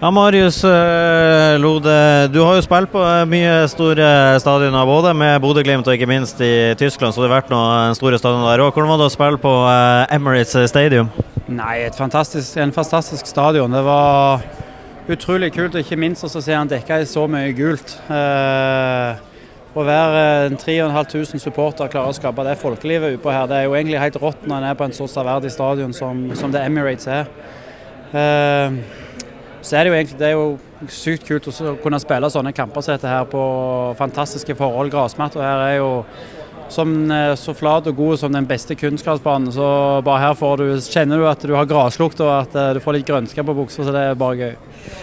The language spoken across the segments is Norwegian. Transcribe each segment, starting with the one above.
Ja, Marius eh, Lode, du har jo spilt på eh, mye store stadioner, både med Bodø-Glimt og ikke minst i Tyskland, så det har vært noen store stadioner der òg. Hvordan var det å spille på eh, Emirates Stadium? Nei, fantastisk, en fantastisk stadion. Det var utrolig kult, og ikke minst å se han dekka i så mye gult. Eh, å være 3500 supportere klarer å skape det folkelivet utpå her, det er jo egentlig helt rått når en er på en så severdig stadion som, som det Emirates er. Eh, så er det jo egentlig det er jo sykt kult å kunne spille sånne kamper som dette her på fantastiske forhold. Grasmatta her er jo som eh, så flat og god som den beste kunstgressbanen. Så bare her får du, kjenner du at du har graslukt og at eh, du får litt grønske på buksa, så det er bare gøy.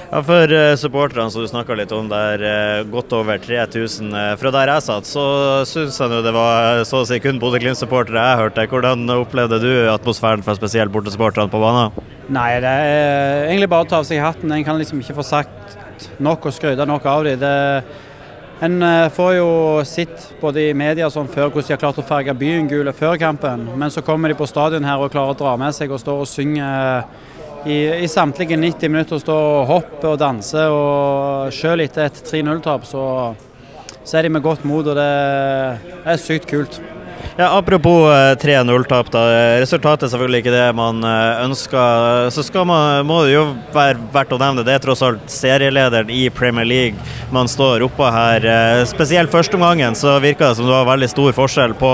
Ja, For uh, supporterne som du snakka litt om der, godt over 3000. Uh, fra der jeg satt, så syns jeg det var så å si kun Bodø-Glimt-supportere jeg hørte. Hvordan opplevde du atmosfæren for spesielt bortesupporterne på banen? Nei, det er egentlig bare å ta av seg hatten. En kan liksom ikke få sagt nok og skryte nok av dem. En får jo sett både i media sånn før hvordan de har klart å farge byen gul før kampen, men så kommer de på stadion her og klarer å dra med seg og stå og synge i, i samtlige 90 minutter stå og hoppe og danse. Og selv etter et 3-0-tap så, så, er de med godt mot, og det er sykt kult. Ja, Apropos 3-0-tap. da, Resultatet er selvfølgelig ikke det man eh, ønsker. Så man, må det jo være verdt å nevne det er tross alt serielederen i Premier League man står oppå her. Eh, spesielt førsteomgangen så virka det som det var veldig stor forskjell på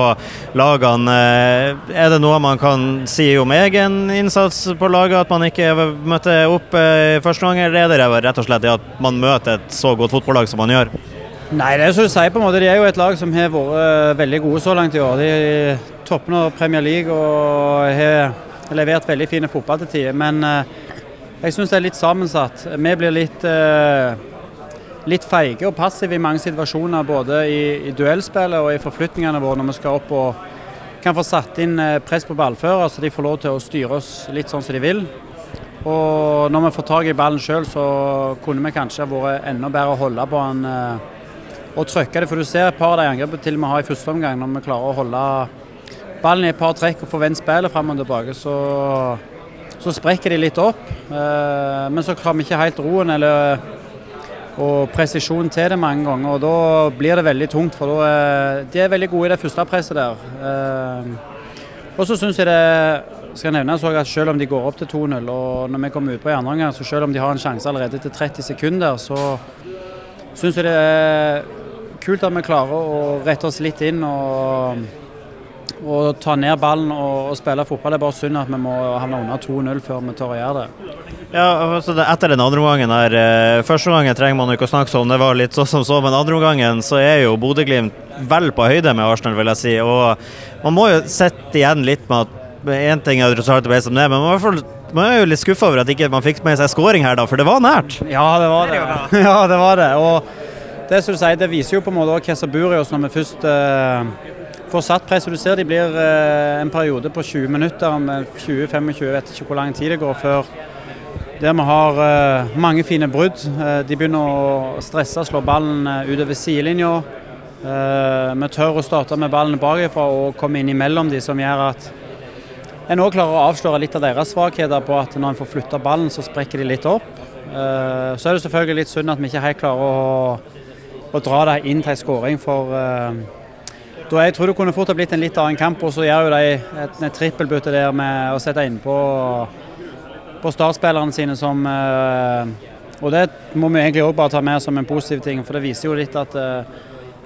lagene. Eh, er det noe man kan si om egen innsats på laget, at man ikke møtte opp i første omgang, eller er det rett og slett det at man møter et så godt fotballag som man gjør? Nei, det er som du sier på en måte. De er jo et lag som har vært eh, veldig gode så langt i år. De toppner Premier League og har levert veldig fine fotball til tider. Men eh, jeg syns det er litt sammensatt. Vi blir litt, eh, litt feige og passive i mange situasjoner. Både i, i duellspillet og i forflytningene våre når vi skal opp og kan få satt inn press på ballfører, så de får lov til å styre oss litt sånn som de vil. Og når vi får tak i ballen sjøl, så kunne vi kanskje vært enda bedre å holde på den og trykke det. For du ser et par av de angrepene til med har i første omgang, når vi klarer å holde ballen i et par trekk og få vendt spillet fram og tilbake, så, så, sprekker de litt opp. Eh, men så har vi ikke helt roen eller og presisjon til det mange ganger. og Da blir det veldig tungt. for da er, De er veldig gode i det første presset der. Eh, og så syns jeg det skal nevne at selv om de går opp til 2-0, og når vi kommer ut på andre omgang, så selv om de har en sjanse allerede til 30 sekunder, så syns jeg det er kult at vi klarer å rette oss litt inn og, og ta ned ballen og, og, spille fotball. Det er bare synd at vi må havne under 2-0 før vi tør å gjøre det. Ja, altså Etter den andre omgangen her, eh, Første omgangen trenger man jo ikke å snakke om, det var litt så som så. Men andre omgangen så er jo Bodø-Glimt vel på høyde med Arsenal, vil jeg si. Og man må jo sitte igjen litt med at Én ting er resultatet ble som det, men man, man er jo litt skuffa over at ikke man fikk med seg scoring her, da, for det var nært. Ja, det var det. Ja, det var det. Og det sier, det viser jo på en måte hva som bor i oss når vi først uh, får satt press. Du ser de blir uh, en periode på 20 minutter, med 20-25, vet ikke hvor lang tid det går før der vi har mange fine brudd. de begynner å stresse, slå ballen utover sidelinja. vi tør å starte med ballen bakifra og komme inn imellom de, som gjør at en òg klarer å avsløre litt av deres svakheter på at når en får flytta ballen, så sprekker de litt opp. Så er det selvfølgelig litt synd at vi ikke helt klarer å å dra dem inn til en skåring. For uh, da jeg tror det kunne fort ha blitt en litt annen kamp. Og så gjør jo de et, et trippelbytte der med å sette innpå på startspillerne sine som uh, Og det må vi egentlig òg bare ta med som en positiv ting, for det viser jo litt at uh,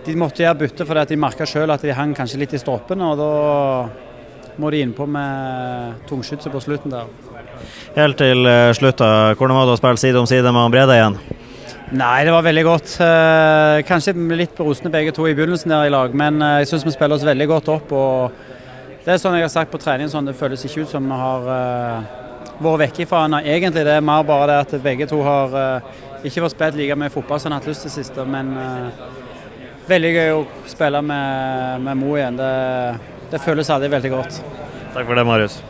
de måtte gjøre bytte fordi at de merka sjøl at de hang kanskje litt i stroppene. og da må de innpå med tungskytset på slutten der. Helt til slutt, hvordan var det å spille side om side med Brede igjen? Nei, det var veldig godt. Eh, kanskje litt berusende begge to i begynnelsen der i lag, men eh, jeg syns vi spiller oss veldig godt opp. og Det er sånn jeg har sagt på trening, sånn det føles ikke ut som vi har uh, vært vekke fra henne. Egentlig det er mer bare det at begge to har ikke fått spilt like mye fotball som de har hatt lyst til siste, men veldig gøy å spille med, med Mo igjen. Det, det føles aldri veldig godt. Takk for det, Marius.